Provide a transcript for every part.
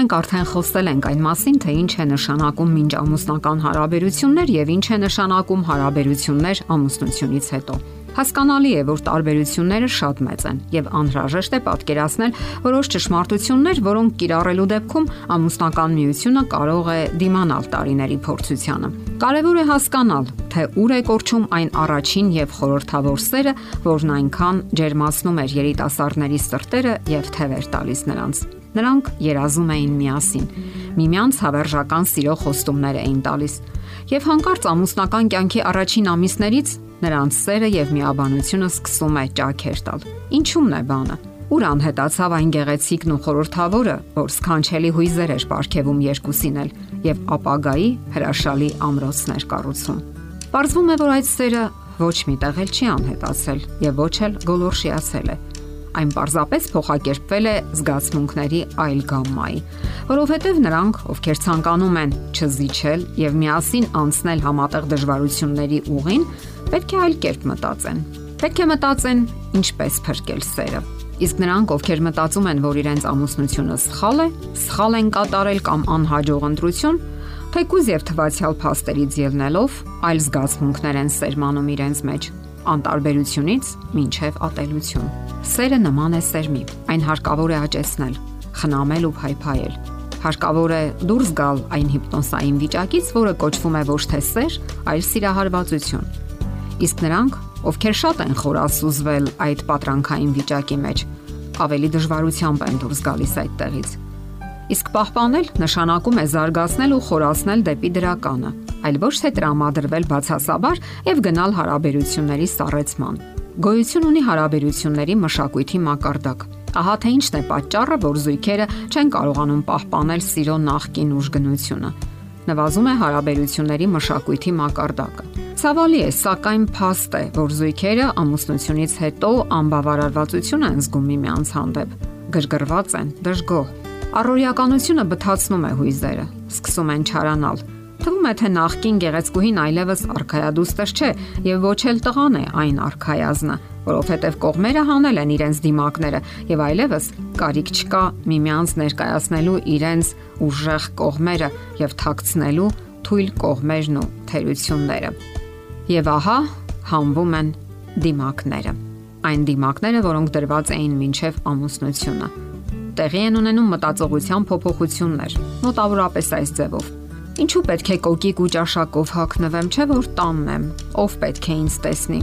Մենք արդեն խոսել ենք այն մասին, թե ինչ է նշանակում մինչ ամուսնական հարաբերություններ եւ ինչ է նշանակում հարաբերություններ ամուսնությունից հետո։ Հասկանալի է, որ տարբերությունները շատ մեծ են եւ անհրաժեշտ է պատկերացնել որոշ ճշմարտություններ, որոնք կիրառելու դեպքում ամուսնական միությունը կարող է դիմանալ տարիների փորձությանը։ Կարևոր է հասկանալ, թե ուր է կորչում այն առաջին եւ խորթավոր սերը, որն այնքան ջերմացնում էր երիտասարդների սրտերը եւ թևեր տալիս նրանց։ Նրանք երազում էին միասին։ Միմյանց հավերժական սիրո խոստումներ էին տալիս։ Եվ հանկարծ ամուսնական կյանքի առաջին ամիսներից նրանց սերը եւ միաբանությունը սկսում է ճաքեր տալ։ Ինչու՞մն է բանը։ Ուր անհետացավ այն գեղեցիկն ու խորթավորը, որ սքանչելի հույզեր էր ապարգևում երկուսին էլ եւ ապագայի հրաշալի ամրոցներ կառուցում։ Պարզվում է, որ այդ սերը ոչ մի տեղ էլ չի անհետացել եւ ոչ էլ գոլորշիացել է այն պարզապես փոխակերպվել է զգացմունքների այլ գամմայի, որովհետև նրանք, ովքեր ցանկանում են չզիջել եւ միասին անցնել համատեղ դժվարությունների ուղին, պետք է այլ կերպ մտածեն։ Պետք է մտածեն ինչպես փրկել սերը։ Իսկ նրանք, ովքեր մտածում են, որ իրենց ամուսնությունը սխալ է, սխալ են կատարել կամ անհաջող ընտրություն, թեկուզ եւ թվացial փաստերից ելնելով, այլ զգացմունքներ են սերմանում իրենց մեջ անտարբերությունից մինչև ատելություն։ Սերը նման է սերմի։ Այն հարկավոր է աճեցնել, խնամել ու փայփայել։ Հարկավոր է դուրս գալ այն հիպնոսային վիճակից, որը կոչվում է ոչ թե սեր, այլ սիրահարվածություն։ Իսկ նրանք, ովքեր շատ են խորասուզվել այդ պատրանքային վիճակի մեջ, ավելի դժվարությամբ են դուրս գալիս այդտեղից։ Իսկ պահպանել նշանակում է զարգացնել ու խորացնել դեպի դրականը, այլ ոչ թե տրամադրվել բացասաբար եւ գնալ հարաբերությունների սառեցման։ Գոյություն ունի հարաբերությունների մշակույթի մակարդակ։ Ահա թե ինչն է պատճառը, որ զույգերը չեն կարողանում պահպանել սիրո նախկին ուժգնությունը։ Նվազում է հարաբերությունների մշակույթի մակարդակը։ Ցավալի է, սակայն փաստ է, որ զույգերը ամուսնությունից հետո անբավարարվածություն են զգում միմյանց հանդեպ, գրգռված են, դժգոհ։ Առօրյականությունը բթացնում է հույզերը, սկսում են չարանալ, Թվում է թե նախքին գեղեցկուհին այլևս արխայադուստր չէ եւ ոչ էլ տղան է այն արխայազնը, որովհետեւ կողմերը հանել են իրենց դիմակները եւ այլևս կարիք չկա միմյանց ներկայացնելու իրենց ուժեղ կողմերը եւ թաքցնելու թույլ կողմերն ու թերությունները։ Եվ ահա հանվում են դիմակները։ Այն դիմակները, որոնք դրված էին մինչև ամուսնությունը։ Տեղի են ունենում մտածողության փոփոխություններ, մոտավորապես այս ձևով Ինչու պետք է կոկիկ ու ճաշակով հագնվեմ, չէ որ տանն եմ։ Ով պետք է ինձ տեսնի։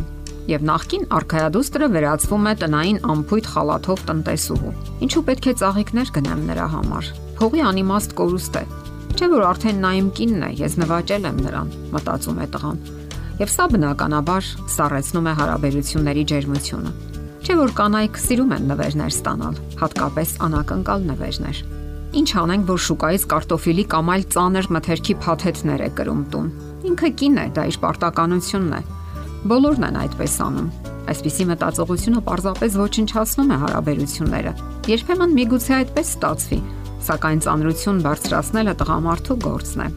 Եվ նախքին արխայադուստրը վերածվում է տնային ամփույթ խալաթով տնտեսուհու։ Ինչու պետք է ծաղիկներ գնեմ նրա համար։ Փողի անիմաստ կորուստ է։ Չէ որ արդեն նա իմ կինն է, ես նվաճել եմ նրան, մտածում է տղան։ Եվ սա բնականաբար սառեցնում է հարաբերությունների ջերմությունը։ Չէ որ կանայք սիրում են նվերներ ստանալ, հատկապես անակնկալ նվերներ։ Ինչ անենք, որ շուկայից կարտոֆիլի կամ այլ ծանր մթերքի փաթեթներ է կրում տուն։ Ինքը կին է, դա իր պարտականությունն է։ Բոլորն են այդպես անում։ Այսպիսի մտածողությունը պարզապես ոչնչացնում է հարաբերությունները։ Երբեմն միգուցե այդպես ստացվի, սակայն ծանրություն բարձրացնելը տղամարդու գործն է։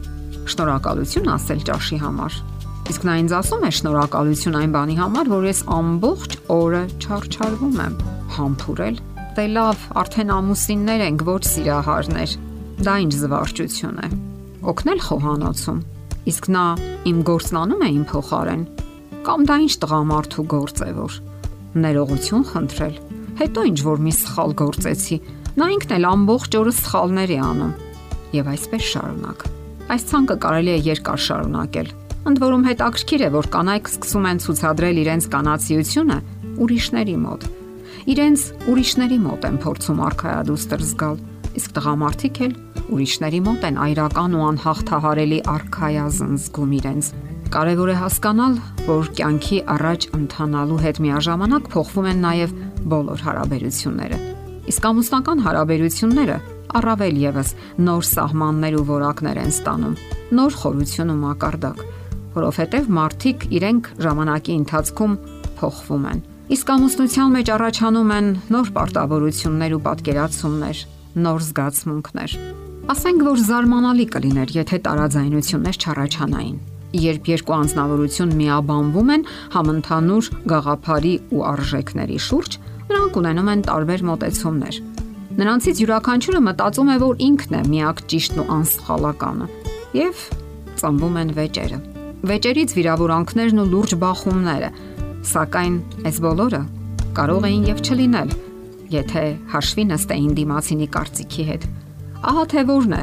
Շնորհակալություն ասել ճաշի համար։ Իսկ նա ինձ ասում է շնորհակալություն այն բանի համար, որ ես ամբողջ օրը չարչարվում եմ, համբուրել Դե լավ, արդեն ամուսիններ ենք, ոչ սիրահարներ։ Դա ինչ զվարճություն է։ Օգնել խոհանոցում։ Իսկ նա իմ գործն անում է իմ փոխարեն։ Կամ դա ինչ տղամարդու գործ է որ ներողություն խնդրել։ Հետո ինչ որ մի սխալ գործեցի։ Նա ինքն էլ ամբողջ օրը սխալներ է անում։ Եվ այսպես շարունակ։ Այս ցանկը կարելի է երկար շարունակել։ Ընդ որում հետաքրքիր է, որ կանայք սկսում են ցուցադրել իրենց կանացիությունը ուրիշների մոտ իրենց ուրիշների մոտ են փորձում արխայադուստր զգալ, իսկ տղամարդիկ էլ ուրիշների մոտ են այրական ու անհաղթահարելի արխայազն զգում իրենց։ Կարևոր է հասկանալ, որ կյանքի առաջ ընթանալու հետ միաժամանակ փոխվում են նաև բոլոր հարաբերությունները։ Իսկ ամուսնական հարաբերությունները առավել եւս նոր սահմաններ ու որակներ են ստանում, նոր խորություն ու մակարդակ, որովհետև մարդիկ իրենք ժամանակի ընթացքում փոխվում են Իսկ ամուսնության մեջ առաջանում են նոր պարտավորություններ ու պատկերացումներ, նոր զգացմունքներ։ Ասենք որ զարմանալի կլիներ, եթե տարաձայնություններ չառաջանային։ Երբ երկու անznավորություն միաբանվում են համընդհանուր գաղափարի ու արժեքների շուրջ, նրանք ունենում են տարբեր մոտեցումներ։ Նրանցից յուրաքանչյուրը մտածում է, որ ինքն է միակ ճիշտն ու անսխալականը։ Եվ ծնվում են վեճերը։ Վեճերից վիրավորանքներն ու լուրջ բախումները, սակայն այս բոլորը կարող էին եւ չլինել, եթե հաշվի նստեին դիմացինի կարծիքի հետ։ Ահա թե որն է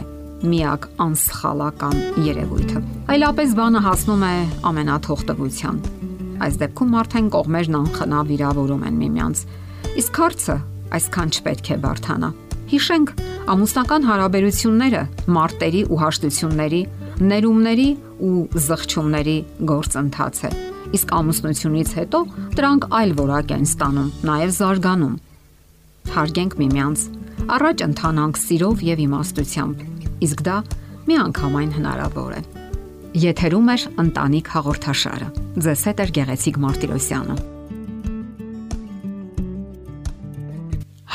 միակ անսխալական երևույթը։ Այլապես բանը հասնում է ամենաթողտվության։ Այս դեպքում արդեն կողմերն անխնա վիրավորում են միմյանց։ Իսկ հարցը այսքան չպետք է բարթանա։ Հիշենք, ամուսնական հարաբերությունները մարտերի ու հաշտությունների, ներումների ու զղջումների գործընթաց է։ Իսկ ամուսնությունից հետո դրանք այլ որակ են ստանում, նաև զարգանում։ Հարգենք միմյանց, առաջ ընթանանք սիրով եւ իմաստությամբ։ Իսկ դա միանգամայն հնարավոր է։ Եթերում է ընտանիք հաղորդաշարը։ Ձեզ հետ է Գեղեցիկ Մարտիրոսյանը։